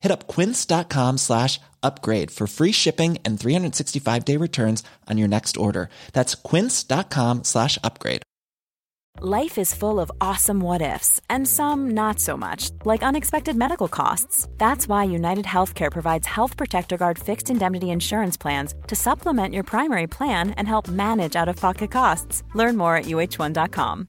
Hit up quince.com slash upgrade for free shipping and 365 day returns on your next order. That's quince.com slash upgrade. Life is full of awesome what ifs, and some not so much, like unexpected medical costs. That's why United Healthcare provides Health Protector Guard fixed indemnity insurance plans to supplement your primary plan and help manage out of pocket costs. Learn more at uh1.com.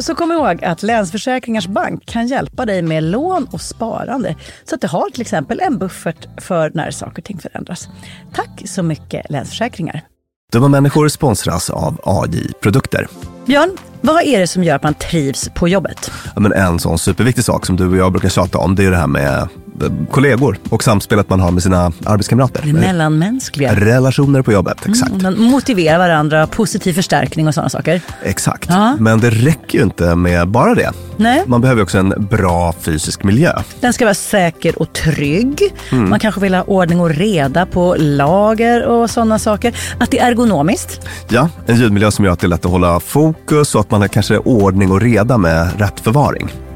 Så kom ihåg att Länsförsäkringars Bank kan hjälpa dig med lån och sparande. Så att du har till exempel en buffert för när saker och ting förändras. Tack så mycket Länsförsäkringar. Dumma människor sponsras av AJ Produkter. Björn, vad är det som gör att man trivs på jobbet? Ja, men en sån superviktig sak som du och jag brukar tjata om, det är det här med eh, kollegor och samspelet man har med sina arbetskamrater. Det mellanmänskliga. Relationer på jobbet, exakt. Man motiverar varandra, positiv förstärkning och sådana saker. Exakt. Ja. Men det räcker ju inte med bara det. Nej. Man behöver också en bra fysisk miljö. Den ska vara säker och trygg. Man kanske vill ha ordning och reda på lager och sådana saker. Att det är ergonomiskt. Ja, en ljudmiljö som gör att det är lätt att hålla fokus och att man har kanske ordning och reda med rätt förvaring.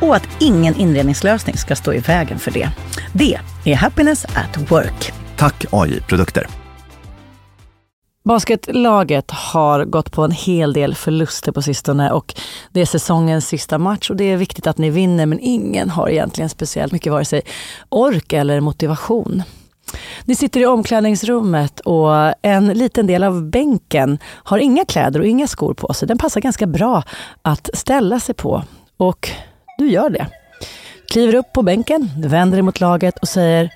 och att ingen inredningslösning ska stå i vägen för det. Det är Happiness at Work. Tack AI Produkter. Basketlaget har gått på en hel del förluster på sistone och det är säsongens sista match och det är viktigt att ni vinner men ingen har egentligen speciellt mycket vare sig ork eller motivation. Ni sitter i omklädningsrummet och en liten del av bänken har inga kläder och inga skor på sig. Den passar ganska bra att ställa sig på och du gör det. Kliver upp på bänken, vänder dig mot laget och säger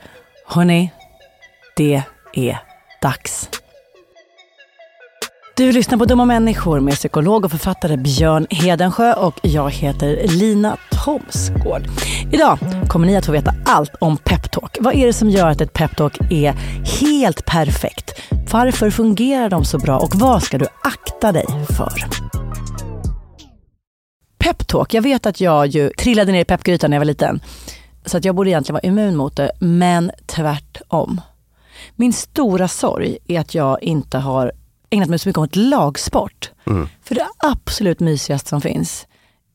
Hörni, det är dags. Du lyssnar på Dumma människor med psykolog och författare Björn Hedensjö och jag heter Lina Thomsgård. Idag kommer ni att få veta allt om peptalk. Vad är det som gör att ett peptalk är helt perfekt? Varför fungerar de så bra och vad ska du akta dig för? Peptalk, jag vet att jag ju trillade ner i peppgrytan när jag var liten. Så att jag borde egentligen vara immun mot det, men tvärtom. Min stora sorg är att jag inte har ägnat mig så mycket åt lagsport. För det absolut mysigaste som finns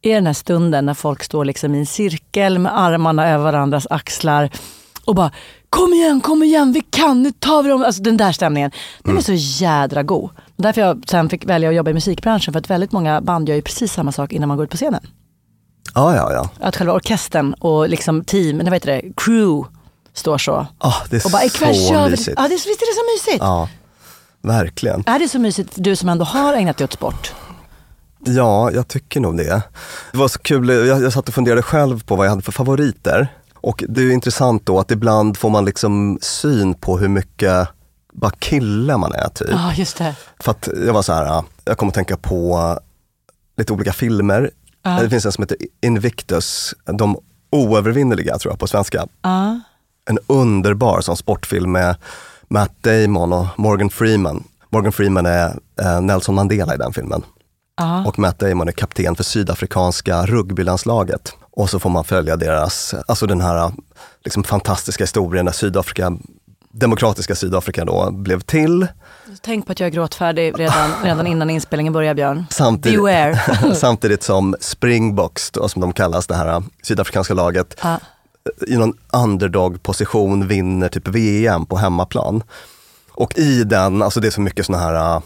i den här stunden när folk står liksom i en cirkel med armarna över varandras axlar och bara kom igen, kom igen, vi kan, nu tar vi dem. Alltså den där stämningen, den är så jädra god. Därför jag sen fick välja att jobba i musikbranschen för att väldigt många band gör ju precis samma sak innan man går ut på scenen. Ja, ja, ja. Att själva orkestern och liksom team, nej, vad heter det, crew står så. Ah, det är Och bara så kör mysigt. Ja, det, visst är det så mysigt? Ja, verkligen. Är det så mysigt, du som ändå har ägnat dig åt sport? Ja, jag tycker nog det. Det var så kul, jag, jag satt och funderade själv på vad jag hade för favoriter. Och det är ju intressant då att ibland får man liksom syn på hur mycket bara kille man är typ. Ja, just det. För att jag var så här, jag kom att tänka på lite olika filmer. Ja. Det finns en som heter Invictus, De oövervinnerliga tror jag på svenska. Ja. En underbar sån sportfilm med Matt Damon och Morgan Freeman. Morgan Freeman är eh, Nelson Mandela i den filmen. Ja. Och Matt Damon är kapten för sydafrikanska rugbylandslaget. Och så får man följa deras, alltså den här liksom fantastiska historien när Sydafrika, demokratiska Sydafrika då blev till. Tänk på att jag är gråtfärdig redan, redan innan inspelningen börjar Björn. Samtidigt, Beware. samtidigt som Springboks, då, som de kallas, det här sydafrikanska laget, Ja. i någon underdog-position vinner typ VM på hemmaplan. Och i den, alltså det är så mycket såna här uh,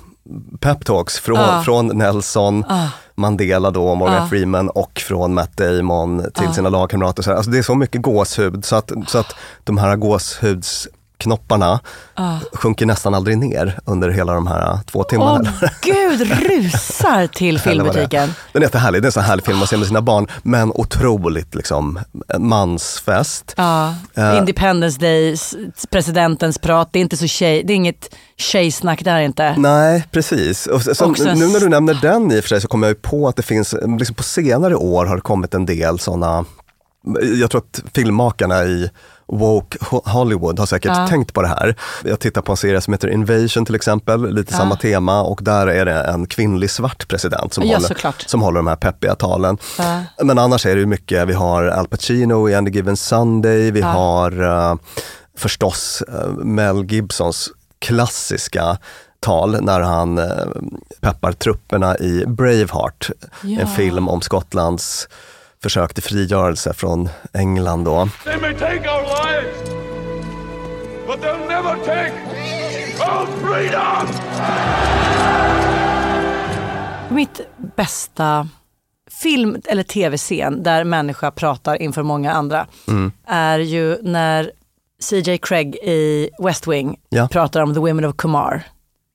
peptalks från, Ah. från Nelson, Ah. Mandela då, Morgan Ah. Freeman och från Matt Damon till sina lagkamrater. Alltså det är så mycket gåshud så att, så att de här gåshudsknopparna Ah. sjunker nästan aldrig ner under hela de här uh, två timmarna. Åh gud, rusar till filmbutiken. Den är jättehärlig, det är en sån här härlig film att se med sina barn, men otroligt liksom mansfest. Ja, Eh. Independence Day, presidentens prat, det är inte så tjej, det är inget tjejsnack där inte. Nej, precis. Och så, Också nu när du nämner den i och för sig så kommer jag ju på att det finns, liksom på senare år har det kommit en del sådana, jag tror att filmmakarna i Woke Ho- Hollywood har säkert Ja. tänkt på det här. Jag tittar på en serie som heter Invasion till exempel, lite Ja. samma tema och där är det en kvinnlig svart president som, Ja, håller, såklart. som håller de här peppiga talen. Men annars är det mycket, vi har Al Pacino i Any Given Sunday, vi har eh, förstås eh, Mel Gibsons klassiska tal när han eh, peppar trupperna i Braveheart, en film om Skottlands försök till frigörelse från England då. They may take our lives, but they'll never take our freedom! Mitt bästa film eller tv-scen där människa pratar inför många andra Mm. är ju när CJ Craig i West Wing Ja. pratar om The Women of Kumar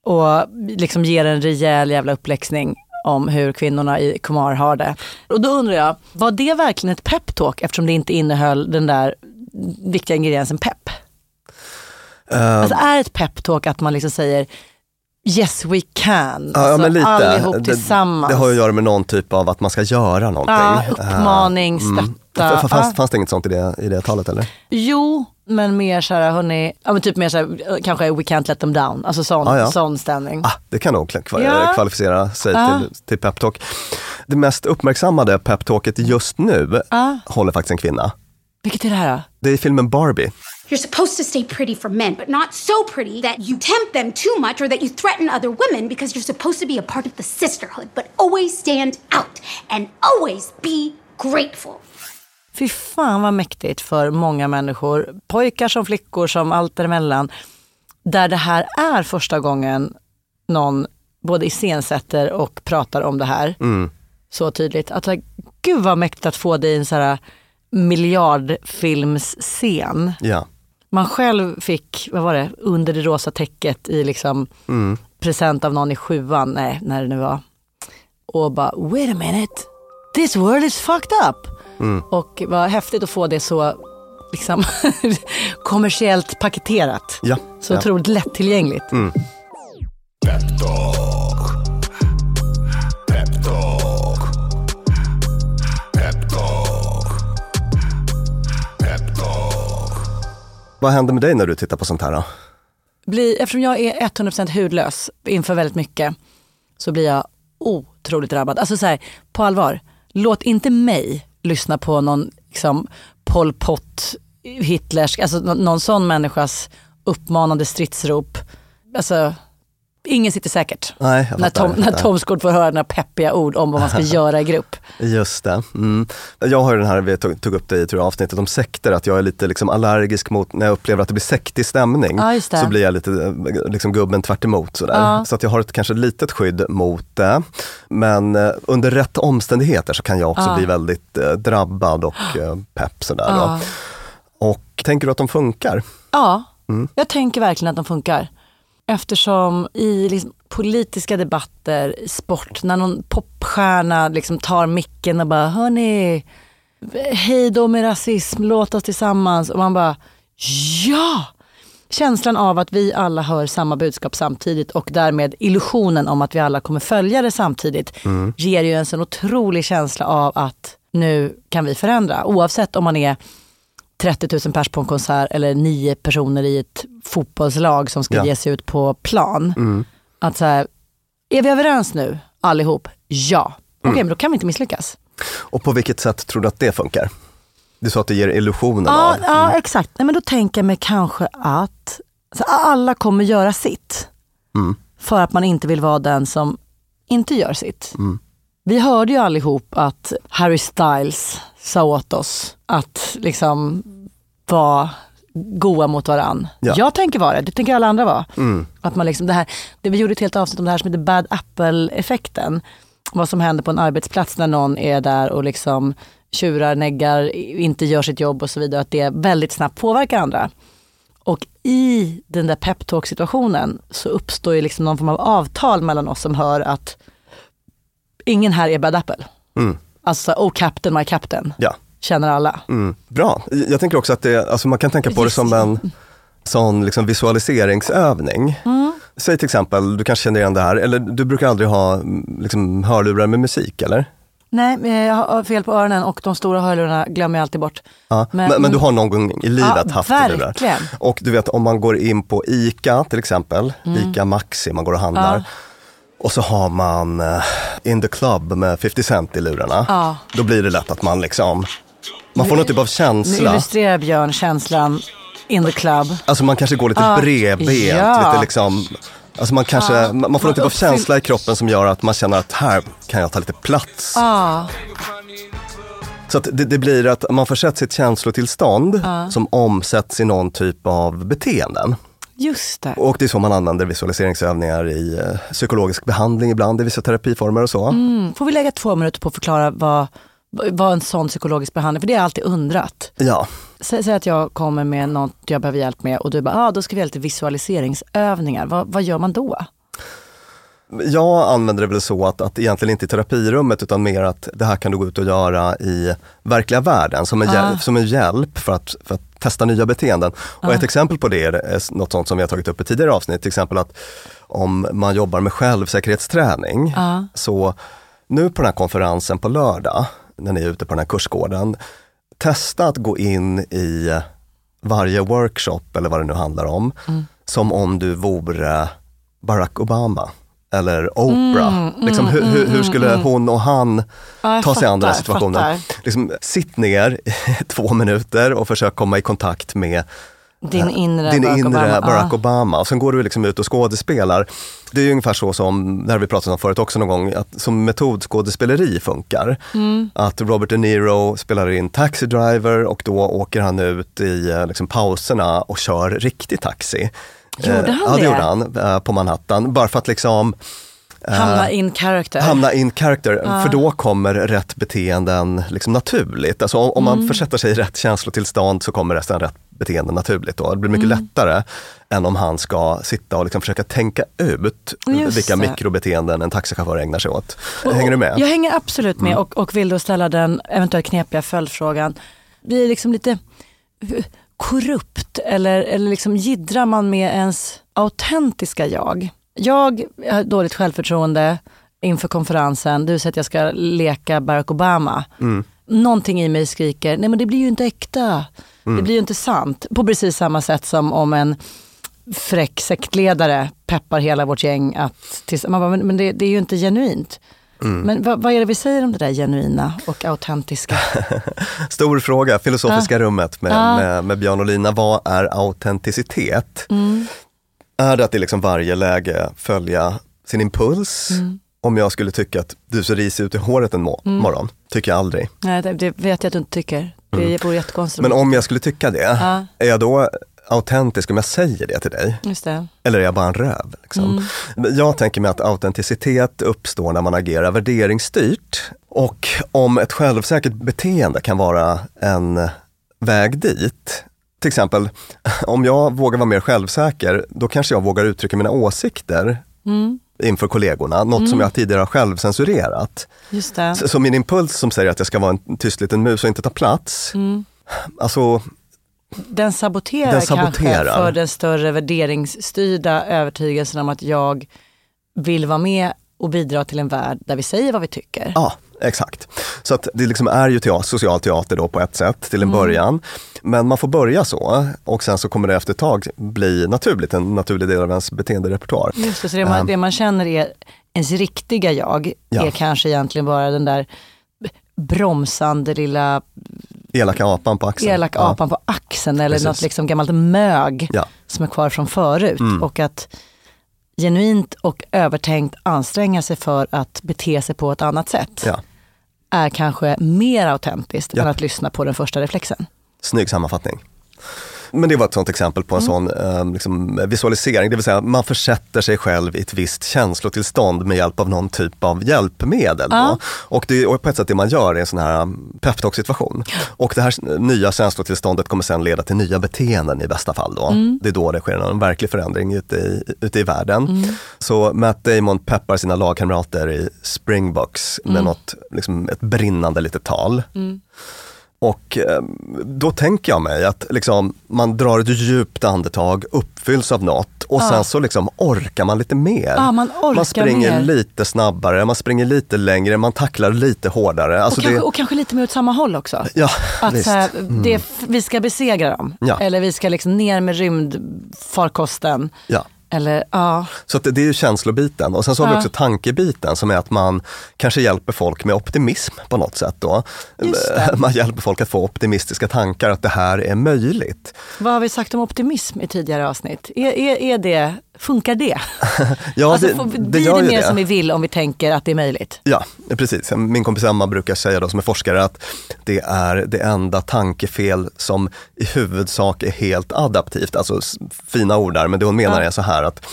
och liksom ger en rejäl jävla uppläxning om hur kvinnorna i Kumar har det. Och då undrar jag, var det verkligen ett peptalk eftersom det inte innehöll den där viktiga ingrediensen pepp? Eh, Alltså är ett peptalk att man liksom säger Yes we can, ja, alltså, men lite. allihop Det- tillsammans. Det har ju att göra med någon typ av att man ska göra någonting. Ja, uppmaning, stötta. F- Fanns, Ja. fanns det inget sånt i det, i det talet eller? Jo, men mer så här, hörni, ja, men typ mer så här, kanske we can't let them down, alltså sån, Ja, ja. sån stämning. Ah, det kan nog kva- Ja. kvalificera sig Ja. till, till peptalk. Det mest uppmärksammade peptalket just nu Ja. håller faktiskt en kvinna. Vilket är det här då? Det är filmen Barbie. You're supposed to stay pretty for men, but not so pretty that you tempt them too much or that you threaten other women because you're supposed to be a part of the sisterhood, but always stand out and always be grateful. Fy fan vad mäktigt för många människor, pojkar som flickor som allt däremellan, där det här är första gången någon både iscensätter och pratar om det här så tydligt. Att, gud vad mäktigt att få det i en så här miljardfilmsscen. Ja. Man själv fick, vad var det, under det rosa täcket i liksom present av någon i sjuan, nej när det nu var. Och bara, wait a minute, this world is fucked up. Och vad häftigt att få det så liksom kommersiellt paketerat. Ja, Så ja. otroligt lättillgängligt. Talk. Vad händer med dig när du tittar på sånt här då? Bli, eftersom jag är 100% hudlös inför väldigt mycket så blir jag otroligt drabbad. Alltså så här, på allvar, låt inte mig lyssna på någon liksom, Pol Pot, Hitlers, alltså någon sån människas uppmanande stridsrop. Alltså, ingen sitter säkert. Nej, När Tom, när. Tom Skård får höra några peppiga ord om vad man ska göra i grupp. Just det. Mm. Jag har ju den här, vi tog, tog upp det i tror jag, avsnittet om sekter, att jag är lite liksom allergisk mot, när jag upplever att det blir sektig stämning, det. så blir jag lite liksom gubben tvärt emot sådär. Ja. Så att jag har ett kanske litet skydd mot det. Men eh, under rätt omständigheter så kan jag också Ja. bli väldigt eh, drabbad och eh, pepp sådär. Och tänker du att de funkar? Ja, Mm. jag tänker verkligen att de funkar. Eftersom i liksom politiska debatter, sport, när någon popstjärna liksom tar micken och bara hörni, hej då med rasism, låt oss tillsammans. Och man bara ja! Känslan av att vi alla hör samma budskap samtidigt och därmed illusionen om att vi alla kommer följa det samtidigt ger ju en sån otrolig känsla av att nu kan vi förändra. Oavsett om man är 30 000 pers på en konsert eller nio personer i ett fotbollslag som ska Ja. ge sig ut på plan. Mm. Att så här, är vi överens nu allihop? Ja. Okej, men då kan vi inte misslyckas. Och på vilket sätt tror du att det funkar? Du sa att det ger illusionen Ja, av... ja exakt. Nej, men då tänker jag mig kanske att så alla kommer göra sitt. Mm. För att man inte vill vara den som inte gör sitt. Vi hörde ju allihop att Harry Styles sa åt oss att liksom vara goa mot varann. Ja. Jag tänker vara det, det tänker alla andra vara. Mm. Att man liksom det, här, det vi gjorde ett helt avsnitt om det här som heter bad apple-effekten. Vad som händer på en arbetsplats när någon är där och liksom tjurar, neggar, inte gör sitt jobb och så vidare. Att det väldigt snabbt påverkar andra. Och i den där peptalk situationen så uppstår ju liksom någon form av avtal mellan oss som hör att ingen här är bad apple. Mm. Alltså, oh captain, my captain, Ja. känner alla. Mm, bra. Jag tänker också att det, alltså man kan tänka på det som en sån liksom visualiseringsövning. Mm. Säg till exempel, du kanske känner igen det här, eller du brukar aldrig ha liksom, hörlurar med musik eller? Nej, men jag har fel på öronen och de stora hörlurarna glömmer jag alltid bort. Ja. Men, men, du har någon gång i livet Ja, haft det där. verkligen. Och du vet om man går in på ICA till exempel, Mm. ICA Maxi, man går och handlar. Och så har man eh, In the Club med 50 Cent i lurarna. Ja. Då blir det lätt att man liksom, man får någon typ av Nu känsla. illustrerar Björn känslan in the club. Alltså man kanske går lite Ja, bredbent, ja. lite liksom Alltså man kanske, Ja, man får någon typ av känsla i kroppen som gör att man känner att här kan jag ta lite plats. Ja, Så det, det blir att man får sett sitt känslotillstånd som omsätts i någon typ av beteenden. Just det. Och det är så man använder visualiseringsövningar i eh, psykologisk behandling ibland, i vissa terapiformer och så. Mm. Får vi lägga två minuter på att förklara vad, vad en sån psykologisk behandling, för det har jag alltid undrat. Ja, Säg, säg att jag kommer med något jag behöver hjälp med och du bara, ah, då ska vi göra lite visualiseringsövningar. Vad, vad gör man då? Jag använder det väl så att, att egentligen inte i terapirummet utan mer att det här kan du gå ut och göra i verkliga världen som en, hjäl- som en hjälp för att, för att testa nya beteenden. Och ett exempel på det är något sånt som vi har tagit upp i tidigare avsnitt, till exempel att om man jobbar med självsäkerhetsträning, så nu på den här konferensen på lördag, när ni är ute på den här kursgården, testa att gå in i varje workshop eller vad det nu handlar om, som om du vore Barack Obama eller Oprah. liksom, hur, hur, hur skulle hon och han Ja, ta sig an den här situationen? Liksom, sitt ner i två minuter och försök komma i kontakt med Din inre din Barack inre Obama. Barack. Obama. Och sen går du liksom ut och skådespelar. Det är ju ungefär så som, det har vi pratat om förut också någon gång, att som metodskådespeleri funkar. Mm. Att Robert De Niro spelar in Taxi Driver och då åker han ut i eh, liksom, pauserna och kör riktig taxi. Gjorde Eh, han ja, det? det? gjorde han eh, på Manhattan. Bara för att liksom Hamna in character. hamna in character, för då kommer rätt beteenden liksom naturligt. Alltså om, om man Mm. försätter sig i rätt känslotillstånd så kommer resten rätt beteende naturligt. Då. Det blir mycket Mm. lättare än om han ska sitta och liksom försöka tänka ut Just vilka det. mikrobeteenden en taxichaufför ägnar sig åt. Hänger du med? Jag hänger absolut Mm. med och, och vill då ställa den eventuellt knepiga följdfrågan. Blir det liksom lite eh, korrupt eller, eller liksom jiddrar man med ens autentiska jag? Jag har dåligt självförtroende inför konferensen. Du säger att jag ska leka Barack Obama. Mm. Någonting i mig skriker, nej men det blir ju inte äkta. Mm. Det blir ju inte sant. På precis samma sätt som om en fräck sektledare peppar hela vårt gäng att... Man bara, men, men det, det är ju inte genuint. Mm. Men vad, vad är det vi säger om det där genuina och autentiska? Stor fråga, filosofiska rummet med, Ja. med, med Björn och Lina. Vad är autenticitet? Mm. Är det att i liksom varje läge följa sin impuls? Mm. Om jag skulle tycka att du ser risig ut i håret en mo- Mm. morgon, tycker jag aldrig. Nej, det, det vet jag att du inte tycker. Det vore jättekonstigt. Mm. Men om jag skulle tycka det, Ja. är jag då autentisk om jag säger det till dig? Just det. Eller är jag bara en röv? Liksom? Mm. Jag tänker mig att autenticitet uppstår när man agerar värderingsstyrt. Och om ett självsäkert beteende kan vara en väg dit. Till exempel, om jag vågar vara mer självsäker, då kanske jag vågar uttrycka mina åsikter Mm. inför kollegorna. Något som jag tidigare har självcensurerat. Just det. Så, så min impuls som säger att jag ska vara en tyst liten mus och inte ta plats. Mm. Alltså, Den saboterar, Den saboterar. kanske för den större värderingsstyrda övertygelsen om att jag vill vara med och bidra till en värld där vi säger vad vi tycker. Ja, exakt. Så att det liksom är ju teater, social teater då på ett sätt till en början. Men man får börja så och sen så kommer det efter ett tag bli naturligt, en naturlig del av ens beteenderepertoar. Just det, så det man, Ehm. det man känner är ens riktiga jag Ja. är kanske egentligen bara den där bromsande lilla Elaka apan på axeln. elaka Ja. apan på axeln eller Precis. något liksom gammalt mög Ja. som är kvar från förut. Mm. Och att genuint och övertänkt anstränga sig för att bete sig på ett annat sätt Ja. är kanske mer autentiskt än att lyssna på den första reflexen. Snygg sammanfattning. Men det var ett sånt exempel på en sån eh, liksom, visualisering, det vill säga man försätter sig själv i ett visst känslotillstånd med hjälp av någon typ av hjälpmedel. Ja. Och, det, och på ett sätt det man gör är en sån här um, peptalk-situation. Och det här nya känslotillståndet kommer sen leda till nya beteenden i bästa fall. Då. Det är då det sker en verklig förändring ute i, ute i världen. Så Matt Damon peppar sina lagkamrater i Springbox med något, liksom ett brinnande litet tal. Och eh, då tänker jag mig att liksom, man drar ett djupt andetag, uppfylls av något och sen så liksom orkar man lite mer. Ja, man man springer mer. lite snabbare, man springer lite längre, man tacklar lite hårdare. Alltså och, kanske, det, och kanske lite mer åt samma håll också. ja, Att här, det, är f- vi ska besegra dem. Ja. Eller vi ska liksom ner med rymdfarkosten. Ja. Eller ja, Så det, är ju känslobiten och sen så har vi Ja. också tankebiten som är att man kanske hjälper folk med optimism på något sätt. Då. Man hjälper folk att få optimistiska tankar att det här är möjligt. vad har vi sagt om optimism i tidigare avsnitt? Är, är, är det, funkar det? Ja, alltså, det, får, det blir gör det mer det. som vi vill om vi tänker att det är möjligt? Ja, precis. Min kompis Emma brukar säga då som är forskare att det är det enda tankefel som i huvudsak är helt adaptivt. Alltså fina ord där, men det hon menar Ja. är så här att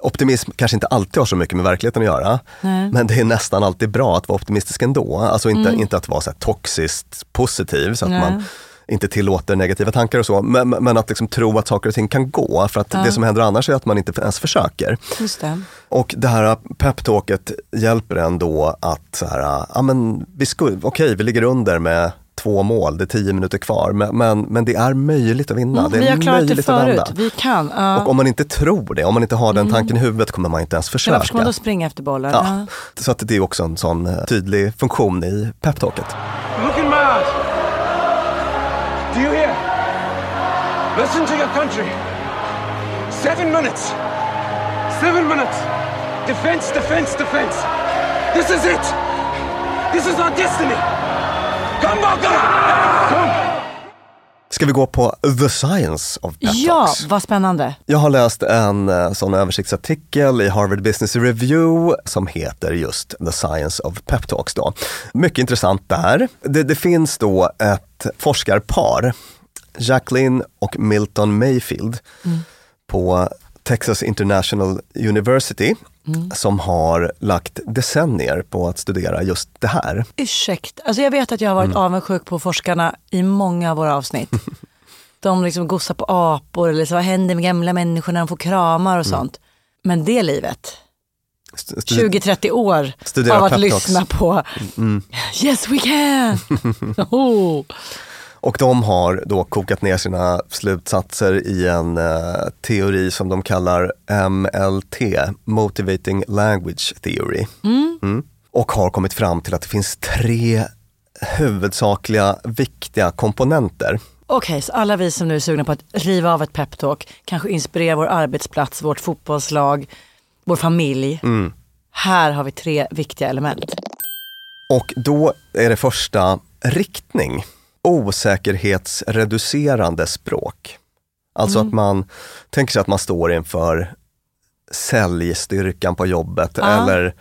optimism kanske inte alltid har så mycket med verkligheten att göra. Nej. Men det är nästan alltid bra att vara optimistisk ändå. Alltså inte, Mm. inte att vara så här toxiskt positiv så att Nej. man inte tillåter negativa tankar och så. Men, men att liksom tro att saker och ting kan gå. För att det som händer annars är att man inte ens försöker. Det. Och det här peptalket hjälper en då att så här, ja men vi skulle, okej vi ligger under med två mål, det är tio minuter kvar, men, men, men det är möjligt att vinna. Mm, det är vi har klarat det möjligt att förut, vända. vi kan. Ja. Och om man inte tror det, om man inte har den tanken i huvudet kommer man inte ens Men varför ska man försöka. då springa efter bollen? Ja. Ja. Så att det är också en sån eh, tydlig funktion i peptalket. Listen to your country. Seven minutes. Seven minutes. Defense, defense, defense. This is it. This is our destiny. Come, Boca! Come! Ska vi gå på The Science of Pep ja, Talks? vad spännande. Jag har läst en eh, sån översiktsartikel i Harvard Business Review som heter just The Science of Pep Talks. Då. Mycket intressant där. Det, det finns då ett forskarpar, Jacqueline och Milton Mayfield på Texas International University som har lagt decennier på att studera just det här. Ursäkta, alltså jag vet att jag har varit avundsjuk på forskarna i många av våra avsnitt. De liksom gossar på apor eller så vad händer med gamla människor när de får kramar och sånt. Men det livet, St- stu- 20-30 år Studera av att lyssna på Yes we can! oh. Och de har då kokat ner sina slutsatser i en eh, teori som de kallar MLT, Motivating Language Theory. Mm. Och har kommit fram till att det finns tre huvudsakliga viktiga komponenter. Okej, så alla vi som nu är sugna på att riva av ett peptalk, kanske inspirera vår arbetsplats, vårt fotbollslag, vår familj. Här har vi tre viktiga element. Och då är det första riktning, osäkerhetsreducerande språk. Alltså att man tänker sig att man står inför säljstyrkan på jobbet Ja. eller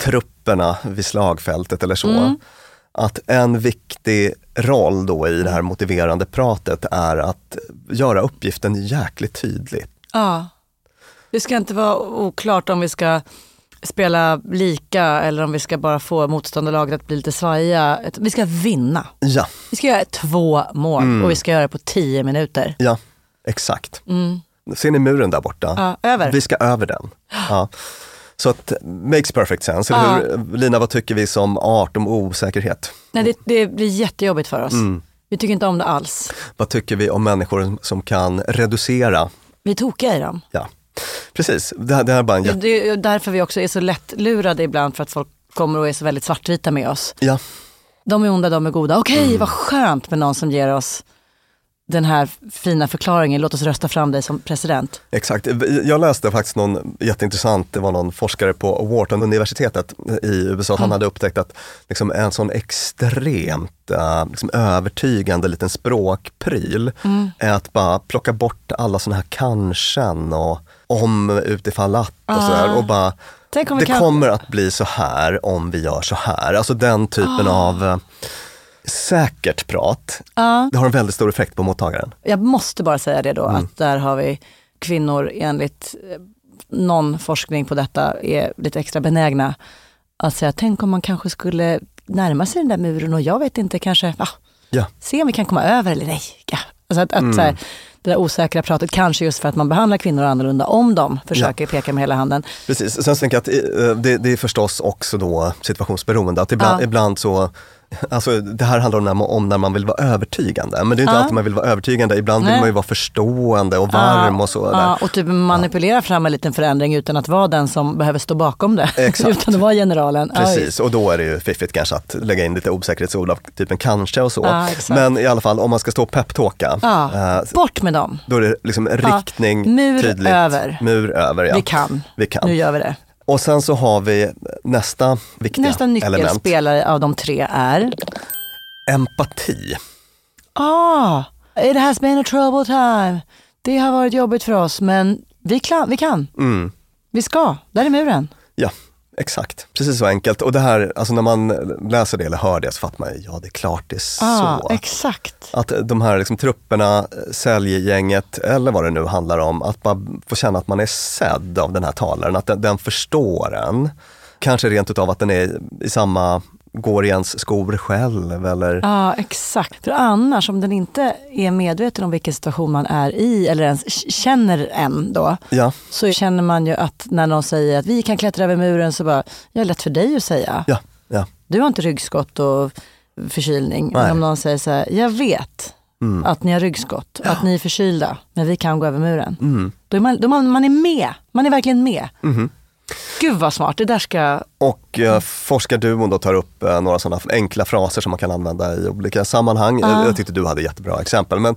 trupperna vid slagfältet eller så. Mm. Att en viktig roll då i det här motiverande pratet är att göra uppgiften jäkligt tydlig. Ja. Det ska inte vara oklart om vi ska spela lika eller om vi ska bara få motståndarlaget att bli lite svajiga. Vi ska vinna. Ja, Vi ska göra två mål Mm. och vi ska göra det på tio minuter. ja, exakt. Ser ni muren där borta? Mm. Ja, över. Vi ska över den. Ja. Så att makes perfect sense, eller hur? Lina, vad tycker vi som art om osäkerhet? Nej, det, det blir jättejobbigt för oss. Mm. Vi tycker inte om det alls. Vad tycker vi om människor som kan reducera? Vi är tokiga i dem. Ja, precis. Det här, det här är bara en. Det är ju därför vi också är så lättlurade ibland för att folk kommer och är så väldigt svartvita med oss. Ja, De är onda, de är goda. Okej, Mm. vad skönt med någon som ger oss den här fina förklaringen. Låt oss rösta fram dig som president. exakt. Jag läste faktiskt någon jätteintressant, det var någon forskare på Wharton-universitetet i USA, han hade upptäckt att liksom en sån extremt eh, liksom övertygande liten språkpryl är att bara plocka bort alla såna här kanschen och om utifall att och sådär och bara det kan- kommer att bli så här om vi gör så här. Alltså den typen av eh, säkert prat. Det har en väldigt stor effekt på mottagaren. Jag måste bara säga det då, Mm. att där har vi kvinnor enligt eh, någon forskning på detta är lite extra benägna att säga, tänk om man kanske skulle närma sig den där muren och jag vet inte, kanske ah, Ja. se om vi kan komma över eller nej. Ja. Alltså att, att Mm. så här, det där osäkra pratet, kanske just för att man behandlar kvinnor annorlunda om de försöker peka med hela handen. Precis, sen tänker jag att eh, det, det är förstås också då situationsberoende. Att ibland, Ja. ibland så, alltså det här handlar om när, man, om när man vill vara övertygande. Men det är inte Ja. alltid man vill vara övertygande. Ibland vill Nej. man ju vara förstående och varm och så. Ja, och typ manipulera fram en liten förändring utan att vara den som behöver stå bakom det. Exakt. utan att vara generalen. Ja, Precis, och då är det ju fiffigt kanske att lägga in lite osäkerhetsord av typen kanske och så. Ja. Men i alla fall om man ska stå och peptalka, Ja, eh, bort med dem. då är det liksom Ja, riktning, mur tydligt. över. Mur över, ja. Vi kan. Vi kan. Nu gör vi det. Och sen så har vi nästa viktiga Nästa element, nyckelspelare av de tre är empati. Ah, it has been a trouble time. Det har varit jobbigt för oss men vi, kla- vi kan. Mm. Vi ska. Där är muren. Ja, exakt. Precis så enkelt. Och det här, alltså när man läser det eller hör det så fattar man, ja det är klart det är Ah, så. exakt. Att de här liksom, trupperna, säljgänget eller vad det nu handlar om, att bara få känna att man är sedd av den här talaren, att den, den förstår en. Kanske rent utav att den är i samma, går i ens skor själv eller Ja, exakt. För annars, om den inte är medveten om vilken situation man är i eller ens känner en då, ja, så känner man ju att när någon säger att vi kan klättra över muren så bara, ja, lätt för dig att säga. ja, ja. Du har inte ryggskott och förkylning. Nej. Om någon säger så här, jag vet att ni har ryggskott, att ni är förkylda, men vi kan gå över muren. Då är man, då är man, man är med, man är verkligen med. Gud vad smart, det där ska... Och eh, forskarduon då tar upp eh, några sådana enkla fraser som man kan använda i olika sammanhang. Ja. Jag tyckte du hade jättebra exempel. Men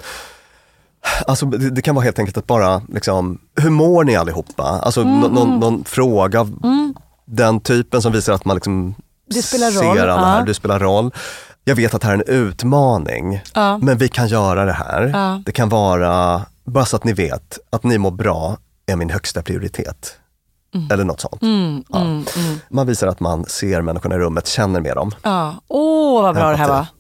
alltså, det, det kan vara helt enkelt att bara, liksom, hur mår ni allihopa? Alltså Mm, nå- någon, någon fråga av den typen som visar att man liksom Det spelar ser roll, alla ja. här, du spelar roll. Jag vet att det här är en utmaning, Ja. men vi kan göra det här. Ja. Det kan vara, bara så att ni vet, att ni mår bra är min högsta prioritet. Eller något sånt. Mm, Ja. mm, mm. Man visar att man ser människorna i rummet, känner med dem. Ja. Åh, vad bra det här var.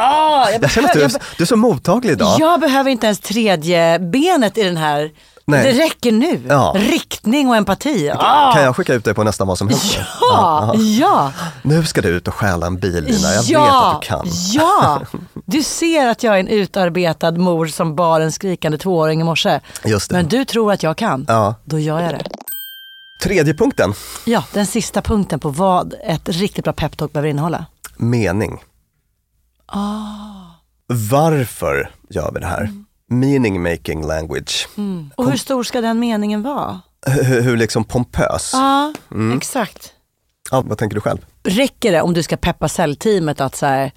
Ah, jag, Jag känner att du, är- du är så mottaglig idag. jag, behöver inte ens tredje benet i den här. Nej. Det räcker nu. Ja. Riktning och empati. Ah. Kan jag skicka ut dig på nästan vad som helst? Ja, ja. Nu ska du ut och stjäla en bil Lina, jag ja, vet att du kan. Ja, du ser att jag är en utarbetad mor som bar en skrikande tvååring i morse. Men du tror att jag kan. Ja. Då gör jag det. Tredje punkten, Ja, den sista punkten på vad ett riktigt bra peptalk behöver innehålla. mening. Ah. Varför gör vi det här? Mm. Meaning making language. Och hur stor ska den meningen vara? Hur, hur liksom pompös. Ja, Mm. exakt. Ja, vad tänker du själv? Räcker det om du ska peppa säljteamet att så här,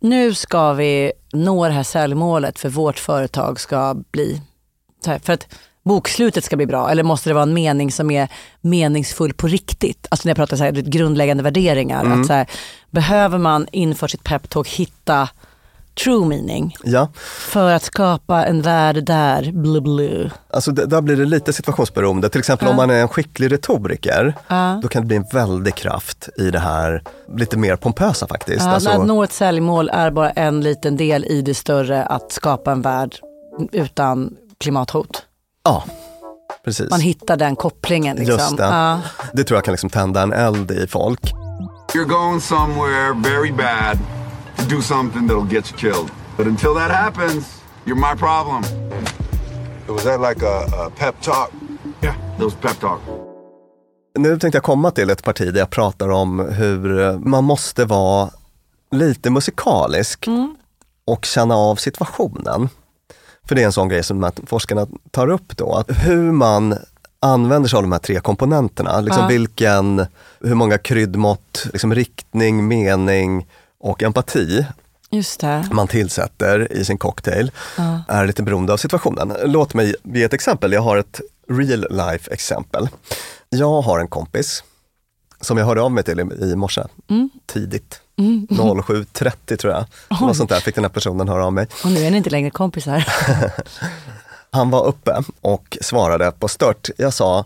nu ska vi nå det här säljmålet för vårt företag ska bli, så här, för att bokslutet ska bli bra eller måste det vara en mening som är meningsfull på riktigt? Alltså när jag pratar så här, grundläggande värderingar. Att så här, behöver man inför sitt peptalk hitta true meaning. Ja, För att skapa en värld där, blu blu. alltså det, där blir det lite situationsberoende. Till exempel om man är en skicklig retoriker, Ja. då kan det bli en väldig kraft i det här lite mer pompösa faktiskt. Ja, alltså, Att nå ett säljmål är bara en liten del i det större att skapa en värld utan klimathot. Ja, precis. Man hittar den kopplingen. Liksom. Just det. Ja. Det tror jag kan liksom tända en eld i folk. You're going somewhere very bad to do something that'll get you killed. But until that happens, you're my problem. Was that like a, a pep talk? Yeah, those pep talk. Nu tänkte jag komma till ett parti där jag pratar om hur eh, man måste vara lite musikalisk och känna av situationen. För det är en sån grej som här forskarna tar upp då, att hur man använder sig av de här tre komponenterna. Liksom Ja. vilken, hur många kryddmått, liksom riktning, mening och empati man tillsätter i sin cocktail är lite beroende av situationen. Låt mig ge ett exempel. Jag har ett real life exempel. Jag har en kompis som jag hörde av mig till i, morse, tidigt. 07.30 tror jag. Något sånt där fick den här personen höra av mig. Och nu är ni inte längre kompisar. Han var uppe och svarade på stört. Jag sa,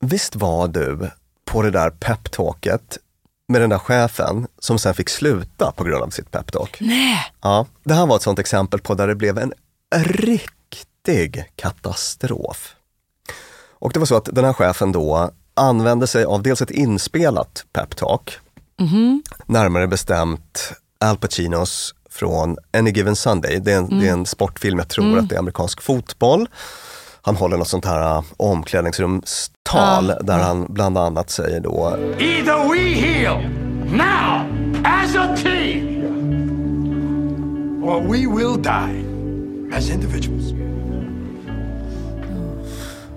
visst var du på det där peptalket med den där chefen som sen fick sluta på grund av sitt peptalk? Nej. Ja, det här var ett sånt exempel på där det blev en riktig katastrof. Och det var så att den här chefen då använde sig av dels ett inspelat peptalk, närmare bestämt Al Pacinos från Any Given Sunday. Det är en, det är en sportfilm, jag tror att det är amerikansk fotboll. Han håller något sånt här uh, omklädningsrumstal där han bland annat säger då Either we heal now as a team, Or we will die as individuals.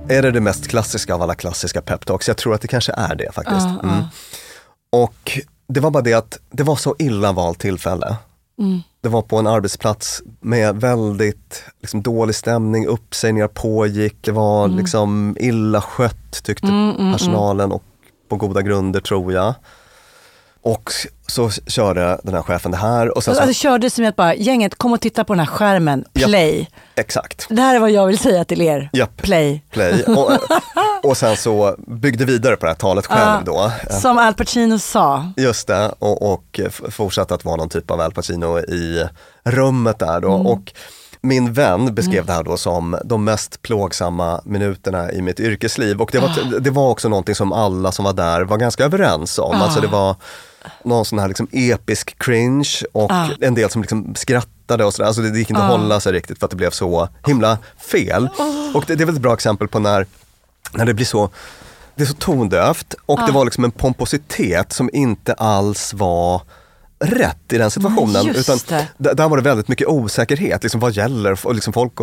Är det det mest klassiska av alla klassiska peptalks? Jag tror att det kanske är det faktiskt. Mm. Och det var bara det att det var så illa valt tillfälle. Det var på en arbetsplats med väldigt liksom, dålig stämning, uppsägningar pågick, det var liksom illa skött tyckte personalen och på goda grunder tror jag. Och så körde den här chefen det här och sen så, Alltså, körde som att bara, gänget kom och titta på den här skärmen, play. exakt. Det här är vad jag vill säga till er, Japp. play. Play. Och, och sen så byggde vidare på det här talet själv då. Som Al Pacino sa. Just det, och, och fortsatte att vara någon typ av Al Pacino i rummet där då. Och min vän beskrev det här då som de mest plågsamma minuterna i mitt yrkesliv. Och det var, det var också någonting som alla som var där var ganska överens om. Alltså det var någon sån här liksom episk cringe och en del som liksom skrattade och sådär. Alltså det, gick inte att hålla sig riktigt för att det blev så himla fel. Och det, det är väl ett bra exempel på när, när det blir så det är så tondövt och det var liksom en pompositet som inte alls var rätt i den situationen. just utan det. där var det väldigt mycket osäkerhet. Liksom, vad gäller? Och liksom folk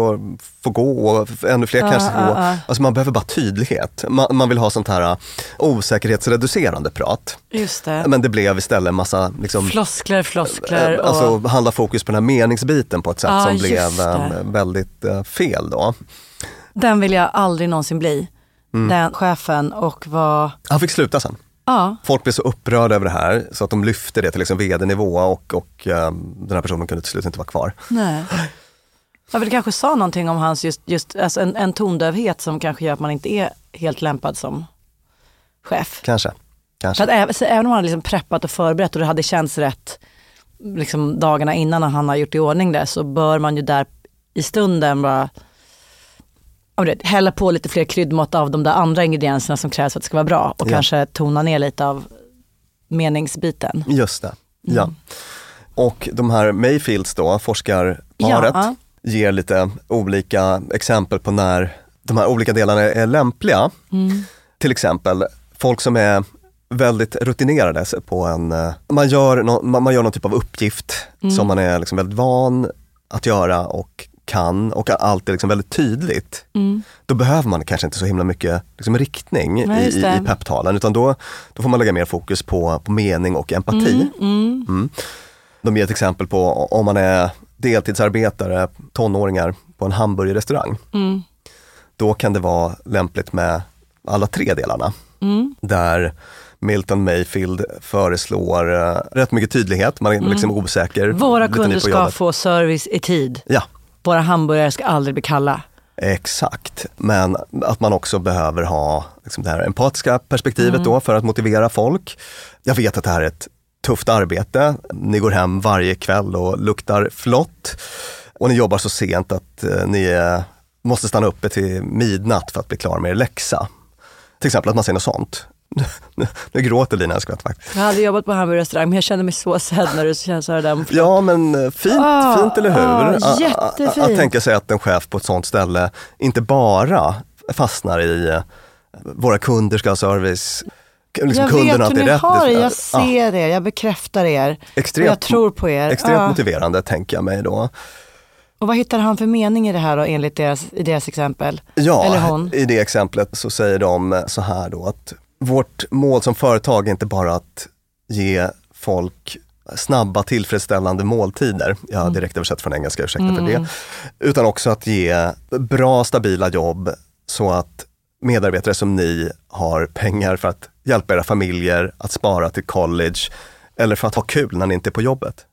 får gå och ännu fler kanske får gå. Alltså man behöver bara tydlighet. Man, man vill ha sånt här uh, osäkerhetsreducerande prat. Just det. Men det blev istället en massa liksom, Floskler, floskler. eh, Och... Alltså handla fokus på den här meningsbiten på ett sätt Ja, som blev det. eh, väldigt eh, fel då. Den vill jag aldrig någonsin bli. Mm. Den chefen och vad, Han fick sluta sen. ja, Folk blev så upprörda över det här så att de lyfte det till liksom vd-nivå och, och eh, den här personen kunde till slut inte vara kvar. nej. Jag vill kanske sa någonting om hans just, just alltså en, en tondövhet som kanske gör att man inte är helt lämpad som chef. Kanske. För Kanske. att även, om han liksom preppat och förberett och det hade känts rätt liksom dagarna innan han har gjort i ordning det så bör man ju där i stunden bara ja, vet, hälla på lite fler kryddmått av de där andra ingredienserna som krävs för att det ska vara bra och Ja. kanske tona ner lite av meningsbiten. Just det. Ja. Mm. Och de här Mayfields då, forskarparet, Ja, ja. ger lite olika exempel på när de här olika delarna är lämpliga. Mm. Till exempel folk som är väldigt rutinerade på en, eh, man gör, man man gör någon typ av uppgift Mm. som man är liksom väldigt van att göra och kan och allt är liksom väldigt tydligt. Då behöver man kanske inte så himla mycket liksom riktning Nej, i, i, peptalen utan då, då får man lägga mer fokus på, på mening och empati. Mm. De ger ett exempel på om man är deltidsarbetare, tonåringar på en hamburgerrestaurang. Då kan det vara lämpligt med alla tre delarna. Där Milton Mayfield föreslår uh, rätt mycket tydlighet, man är Mm. liksom osäker. Våra kunder ska få service i tid. Ja, våra hamburgare ska aldrig bli kalla. Exakt, men att man också behöver ha liksom det här empatiska perspektivet Mm. då för att motivera folk. Jag vet att det här är ett tufft arbete. Ni går hem varje kväll och luktar flott och ni jobbar så sent att eh, ni eh, måste stanna uppe till midnatt för att bli klar med er läxa. Till exempel att man säger något sånt. Nu, nu gråter Lina skvätt faktiskt. Jag hade jobbat på hamburgerrestaurang men jag kände mig så sedd när du sa om Ja men eh, fint, Ah, fint eller hur? ah, jättefint. Att tänka sig att en chef på ett sånt ställe inte bara fastnar i eh, våra kunder ska ha service, liksom jag kunderna vet att hur ni rätt. har det, Ja, jag ser er, jag bekräftar er. Extremt, jag tror på er. Extremt Ja. motiverande tänker jag mig då. Och vad hittar han för mening i det här då, enligt deras, i deras exempel? Ja, Eller hon? i det exemplet så säger de så här då att vårt mål som företag är inte bara att ge folk snabba tillfredsställande måltider, jag har Mm. direkt översatt från engelska, ursäkta för det, utan också att ge bra stabila jobb så att medarbetare som ni har pengar för att hjälpa era familjer att spara till college eller för att ha kul när ni inte är på jobbet.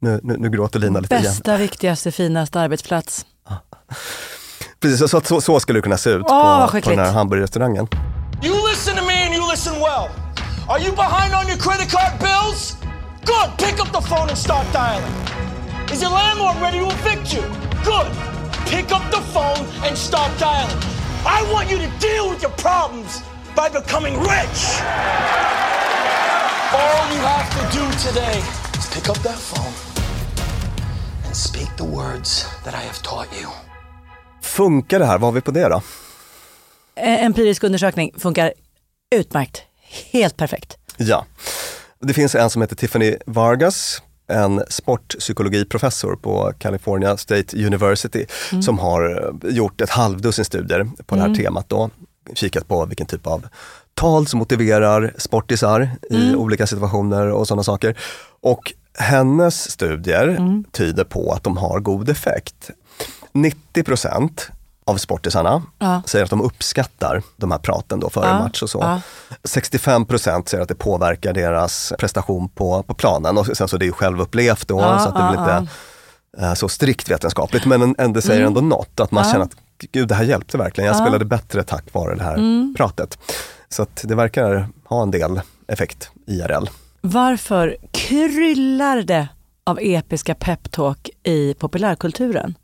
Nu, nu, nu gråter Lina lite igen. Bästa, viktigaste, finaste arbetsplats. Precis, så, så, så skulle det kunna se ut vad på, på den här hamburgerrestaurangen. You listen to me and you listen well. Are you behind on your credit card bills? Good. Pick up the phone and start dialing. Is your landlord ready to evict you? Good. Pick up the phone and start dialing. I want you to deal with your problems by becoming rich. All you have to do today is pick up that phone and speak the words that I have taught you. Funkar det här? Vad har vi på det då? Eh, Empirisk undersökning funkar utmärkt. Helt perfekt. Ja. Det finns en som heter Tiffany Vargas, en sportpsykologiprofessor på California State University som har eh, gjort ett halvdussin studier på det här temat då. Kikat på vilken typ av tal som motiverar sportisar i olika situationer och sådana saker. Och hennes studier tyder på att de har god effekt. 90 procent av sportisarna Ja. säger att de uppskattar de här praten då före Ja, match och så. ja. 65 procent säger att det påverkar deras prestation på, på planen och sen så det är ju självupplevt då så att det blir inte eh, så strikt vetenskapligt men en, en, det säger ändå något att man Mm. Känner att gud det här hjälpte verkligen, jag Ja. spelade bättre tack vare det här Mm. pratet. Så att det verkar ha en del effekt IRL. Varför kryllar det av episka peptalk i populärkulturen?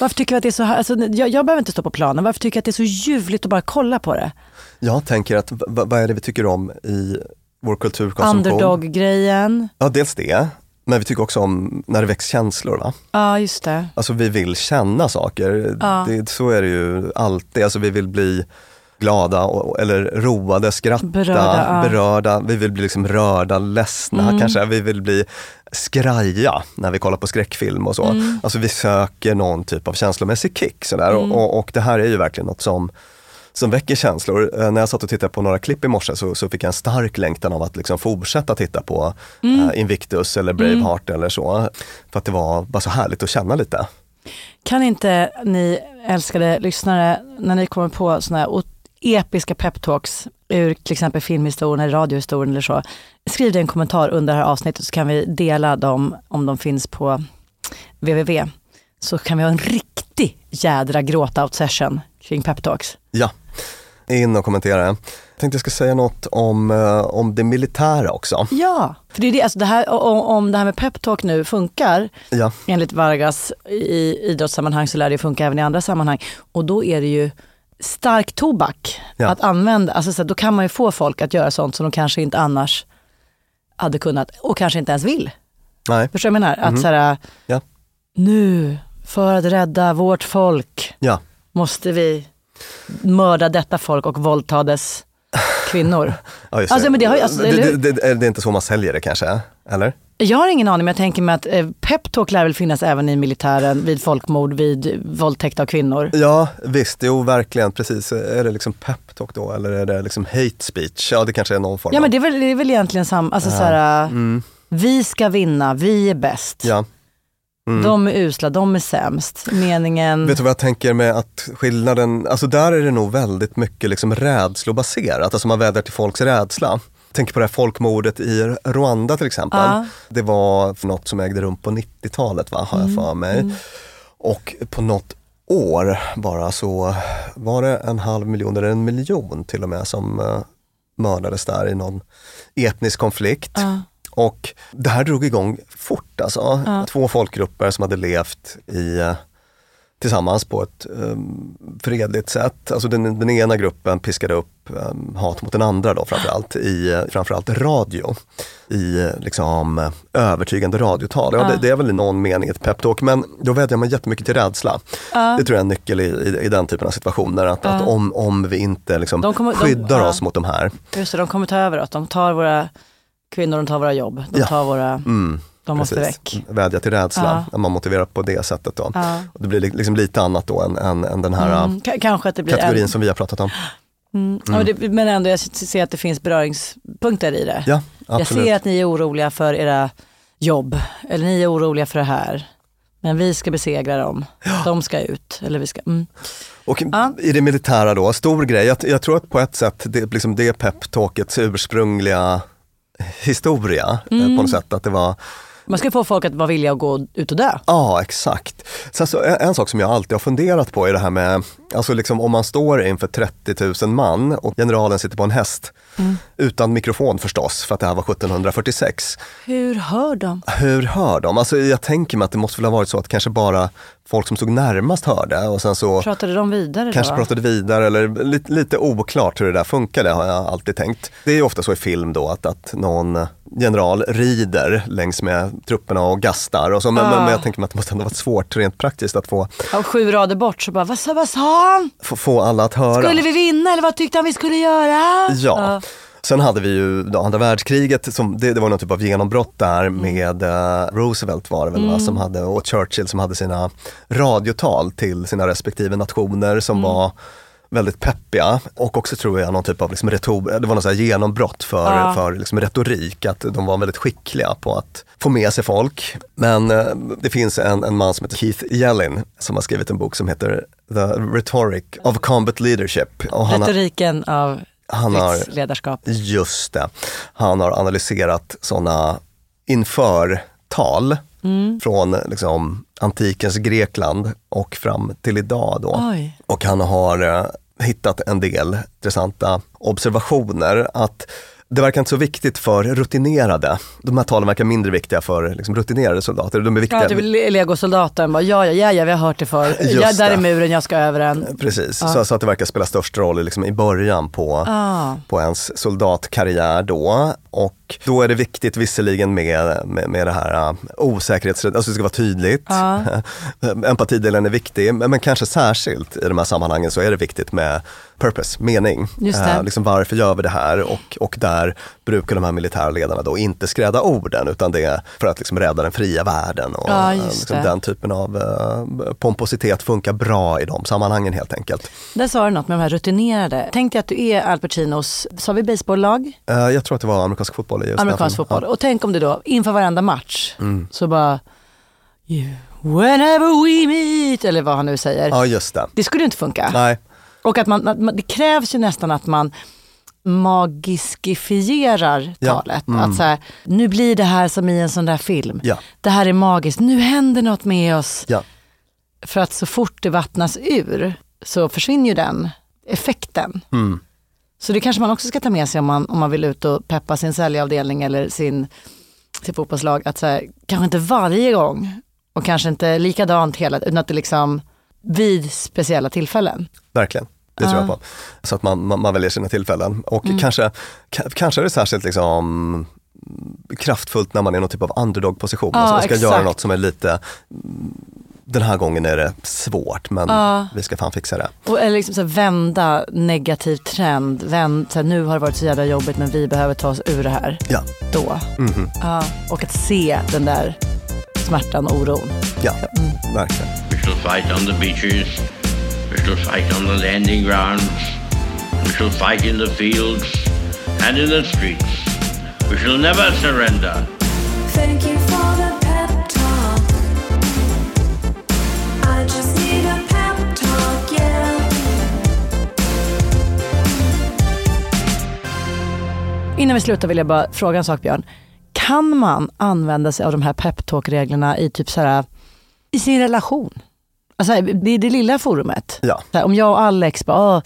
Varför tycker vi att det är så här, alltså, jag, jag behöver inte stå på planen, varför tycker jag att det är så ljuvligt att bara kolla på det? Jag tänker att vad är det vi tycker om i vår kulturkonsumtion? Underdog-grejen, Ja, dels det. Men vi tycker också om när det väcks känslor. Va? ja just det. Alltså vi vill känna saker. Ja. Det, så är det ju alltid. Alltså vi vill bli glada och, eller roade, skratta, Berörda, ja. berörda. Vi vill bli liksom rörda, ledsna Mm. kanske. Vi vill bli skraja när vi kollar på skräckfilm och så. Mm. Alltså vi söker någon typ av känslomässig kick. Sådär. Mm. Och, och, och det här är ju verkligen något som som väcker känslor. Eh, när jag satt och tittade på några klipp i morse så, så fick jag en stark längtan av att liksom fortsätta titta på Mm. eh, Invictus eller Braveheart eller så. För att det var bara så härligt att känna lite. Kan inte ni älskade lyssnare, när ni kommer på sådana här episka peptalks ur till exempel filmhistorien eller radiohistorien eller så, skriv i en kommentar under det här avsnittet så kan vi dela dem om de finns på www. Så kan vi ha en riktig jädra gråt-out session kring peptalks. Ja, in och kommentera. Jag tänkte jag ska säga något om, eh, om det militära också. Ja, för det är det, alltså det här, om, om det här med peptalk nu funkar, Ja, enligt Vargas i idrottssammanhang så lär det funka även i andra sammanhang. Och då är det ju stark tobak Ja. att använda. Alltså så att då kan man ju få folk att göra sånt som de kanske inte annars hade kunnat och kanske inte ens vill. nej, Förstår du vad jag menar? Att så här, Ja. nu för att rädda vårt folk ja. måste vi mörda detta folk och våldta dess kvinnor. ja Alltså, men har alltså, det är inte så man säljer det kanske, eller? Jag har ingen aning men jag tänker mig att eh, peptalk lär väl finnas även i militären vid folkmord, vid våldtäkt av kvinnor. Ja, visst, jo verkligen, precis. Är det liksom peptalk då eller är det liksom hate speech? Ja, det kanske är någon form Ja av... men det är väl, det är väl egentligen samma, alltså så här, vi ska vinna, vi är bäst. Ja, Mm. De är usla, de är sämst. Meningen... Vet du vad jag tänker med att skillnaden, alltså där är det nog väldigt mycket liksom rädslobaserat, alltså man vädrar till folks rädsla. Tänker på det här folkmordet i Rwanda till exempel. Ja. Det var något som ägde rum på 90-talet va, har jag Mm, för mig. mm. Och på något år bara så var det en halv miljon eller en miljon till och med som uh, mördades där i någon etnisk konflikt. Ja. Och det här drog igång fort alltså. Ja. Två folkgrupper som hade levt i, eh, tillsammans på ett um, fredligt sätt. Alltså den, den ena gruppen piskade upp um, hat mot den andra då framförallt i framförallt radio. I liksom övertygande radiotal. Ja, Ja. det, det är väl i någon mening ett peptalk men då vädjar man jättemycket till rädsla. Ja. Det tror jag är en nyckel i, i, i den typen av situationer. Att, att om, om vi inte liksom De kommer- de- skyddar ja. oss mot de här. Just det, de kommer ta över oss. De tar våra kvinnor, de tar våra jobb. De tar våra... Mm, De måste precis. väck. Vädja till rädsla, Ja. man motiverar på det sättet. Då. Ja. Och det blir li- liksom lite annat då än, än, än den här Mm, blir kategorin en- som vi har pratat om. Mm. Ja, men, det, men ändå, jag ser att det finns beröringspunkter i det. Ja, jag ser att ni är oroliga för era jobb, eller ni är oroliga för det här. Men vi ska besegra dem, de ska ut. Eller vi ska, mm. Och i det militära då, stor grej. Jag, jag tror att på ett sätt det, liksom det är peptalkets ursprungliga historia eh, Mm. på något sätt. Att det var Man ska få folk att vara villiga att gå ut och dö. Ja, exakt. Sen så, en, en sak som jag alltid har funderat på är det här med, alltså liksom om man står inför 30 000 man och generalen sitter på en häst, Mm. utan mikrofon förstås, för att det här var 1746. Hur hör de? Hur hör de? Alltså jag tänker mig att det måste väl ha varit så att kanske bara folk som stod närmast hörde och sen så Pratade de vidare Kanske då? pratade vidare eller lite, lite oklart hur det där funkade har jag alltid tänkt. Det är ju ofta så i film då att, att någon general rider längs med trupperna och gastar och så, men, Ah. men, men jag tänker mig att det måste ändå varit svårt rent praktiskt att få, Ja, sju rader bort så bara, vad sa, vad sa han? få, få alla att höra. Skulle vi vinna eller vad tyckte han vi skulle göra? Ja. Sen hade vi ju då andra världskriget, som, det, det var någon typ av genombrott där Mm. med eh, Roosevelt var det väl va, Mm. som hade, och Churchill som hade sina radiotal till sina respektive nationer som Mm. var väldigt peppiga och också tror jag någon typ av liksom retor, det var något så genombrott för, Ja. för liksom retorik, att de var väldigt skickliga på att få med sig folk. Men eh, det finns en, en man som heter Keith Yellin som har skrivit en bok som heter The Rhetoric of Combat Leadership. Och han har- Retoriken av han har, stridsledarskap. just det, han har analyserat sådana införtal Mm. från liksom, antikens Grekland och fram till idag. Då. Oj. Och han har eh, hittat en del intressanta observationer. att det verkar inte så viktigt för rutinerade. De här talen verkar mindre viktiga för liksom, rutinerade soldater. De är viktiga. Ja, typ le- legosoldaten bara, ja, ja, ja, ja, vi har hört det för. Just Ja, där det. är muren, jag ska över den. Precis, Ja. så, så att det verkar spela störst roll liksom, i början på, Ah. på ens soldatkarriär då. Och då är det viktigt visserligen med, med, med det här uh, osäkerhets... Alltså det ska vara tydligt. Ja. Empatidelen är viktig, men, men kanske särskilt i de här sammanhangen så är det viktigt med purpose, mening. Eh, liksom varför gör vi det här? Och, och där brukar de här militära ledarna då inte skräda orden utan det är för att liksom rädda den fria världen. Och, Ja, just liksom den typen av eh, pompositet funkar bra i de sammanhangen helt enkelt. Där sa du något med de här rutinerade. Tänk dig att du är Al Pacinos, sa vi baseballlag? Eh, jag tror att det var amerikansk fotboll i just Amerikansk filmen. fotboll. Och tänk om du då inför varenda match Mm. så bara Whenever we meet, eller vad han nu säger. Ja, just det. Det skulle ju inte funka. Nej, Och att man, att man, det krävs ju nästan att man magiskifierar Ja, talet. mm. Att så här, nu blir det här som i en sån där film. Ja. Det här är magiskt, nu händer något med oss. ja. För att så fort det vattnas ur så försvinner ju den effekten. Mm. Så det kanske man också ska ta med sig om man, om man vill ut och peppa sin säljavdelning eller sin, sin fotbollslag. Att så här, kanske inte varje gång och kanske inte likadant hela utan att det liksom vid speciella tillfällen. Verkligen. Det tror Ja. jag på. Så att man, man, man väljer sina tillfällen. Och Mm. kanske, ka- kanske är det särskilt liksom kraftfullt när man är någon typ av underdog-position. Ja, alltså man ska exakt. göra något som är lite, den här gången är det svårt men Ja. vi ska fan fixa det. Och, eller liksom så här, vända negativ trend. Vänd, så här, nu har det varit så jävla jobbigt men vi behöver ta oss ur det här. Ja. Då. Mhm. Ja. Och att se den där smärtan och oron. Ja, verkligen. We shall fight on the beaches. We shall fight on the landing grounds. We shall fight in the fields and in the streets. We shall never surrender. Thank you Innan vi slutar vill jag bara fråga en sak Björn. Kan man använda sig av de här peptalk-reglerna i typ så här, i sin relation? Alltså det är det lilla forumet. Ja. Här, om jag och Alex bara, "Åh,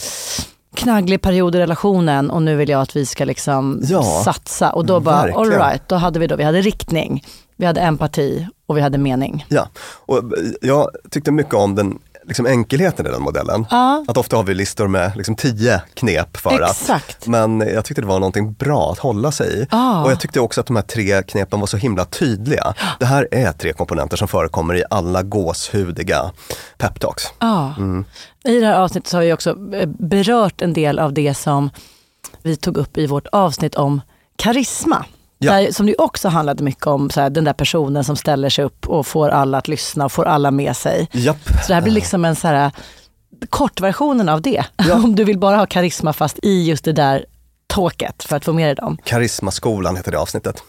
knagglig period i relationen och nu vill jag att vi ska liksom Ja, satsa. Och då bara, verkligen. all right, då hade vi då, vi hade riktning, vi hade empati och vi hade mening. Ja, och jag tyckte mycket om den liksom enkelheten i den modellen. Ja. Att ofta har vi listor med liksom tio knep för Exakt. att. Men jag tyckte det var någonting bra att hålla sig i. Ja. Och jag tyckte också att de här tre knepen var så himla tydliga. Det här är tre komponenter som förekommer i alla gåshudiga peptalks. Ja. I det här avsnittet så har vi också eh, berört en del av det som vi tog upp i vårt avsnitt om karisma. Ja. Där, som det också handlade mycket om så här, den där personen som ställer sig upp och får alla att lyssna och får alla med sig. Japp. Så det här blir liksom en så här, kortversionen av det. om du vill bara ha karisma fast i just det där tåket för att få med dig dem. Karismaskolan heter det avsnittet.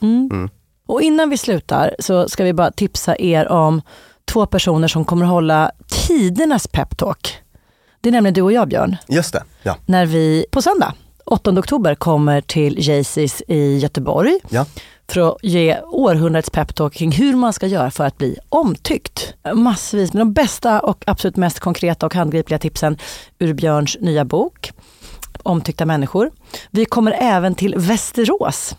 Och innan vi slutar så ska vi bara tipsa er om två personer som kommer hålla tidernas peptalk. Det är nämligen du och jag Björn. Just det, ja. när vi på söndag, 8 oktober, kommer till Jaycees i Göteborg ja. för att ge århundradets peptalk kring hur man ska göra för att bli omtyckt. Massvis med de bästa och absolut mest konkreta och handgripliga tipsen ur Björns nya bok Omtyckta människor. Vi kommer även till Västerås,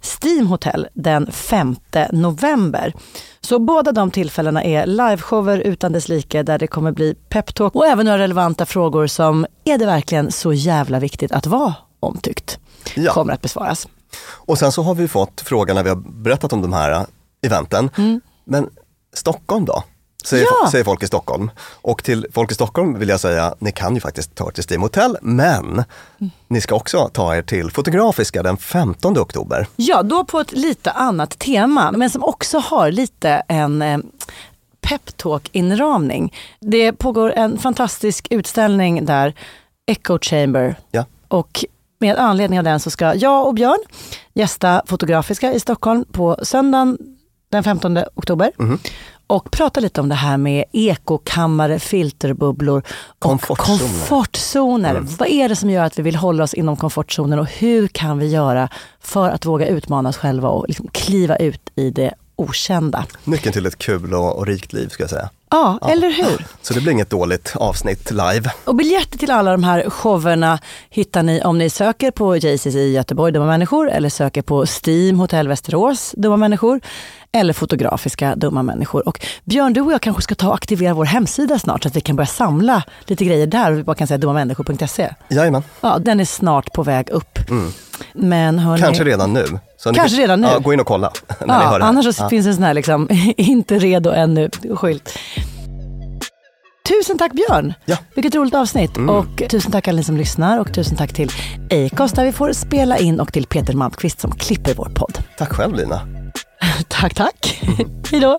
Steam Hotel den 5 november. Så båda de tillfällena är liveshower utan dess like där det kommer bli peptalk och även några relevanta frågor som är det verkligen så jävla viktigt att vara omtyckt? Ja. Kommer att besvaras. Och sen så har vi fått frågan när vi har berättat om de här äh, eventen. Men Stockholm då? Säger, Ja. säger folk i Stockholm. Och till folk i Stockholm vill jag säga, ni kan ju faktiskt ta er till Steam Hotel, men ni ska också ta er till Fotografiska den 15 oktober. Ja, då på ett lite annat tema, men som också har lite en eh, peptalk-inramning. Det pågår en fantastisk utställning där, Echo Chamber. Ja. Och med anledning av den så ska jag och Björn gästa Fotografiska i Stockholm på söndagen den 15 oktober. Och prata lite om det här med ekokammare, filterbubblor och Komfortzoner. komfortzoner. Vad är det som gör att vi vill hålla oss inom komfortzonen och hur kan vi göra för att våga utmana oss själva och liksom kliva ut i det okända? Nyckeln till ett kul och, och rikt liv ska jag säga. Ja, eller hur? Så det blir inget dåligt avsnitt live. Och biljetter till alla de här showerna hittar ni om ni söker på JCC i Göteborg, Dumma människor, eller söker på Steam Hotell Västerås, Dumma människor, eller Fotografiska Dumma människor. Och Björn, du och jag kanske ska ta och aktivera vår hemsida snart så att vi kan börja samla lite grejer där och vi bara kan säga dummamänniskor.se. Jajamän, Ja, den är snart på väg upp. Men hörni, kanske redan nu. Så ni Kanske kan- redan nu. Ja, gå in och kolla när ni Ja, det här. annars så Ja. finns en sån här liksom, inte redo ännu skylt. Tusen tack Björn! Ja. Vilket roligt avsnitt. Och tusen tack alla ni som lyssnar och tusen tack till Acast där vi får spela in och till Peter Malmqvist som klipper vår podd. Tack själv Lina. tack, tack. Hej då!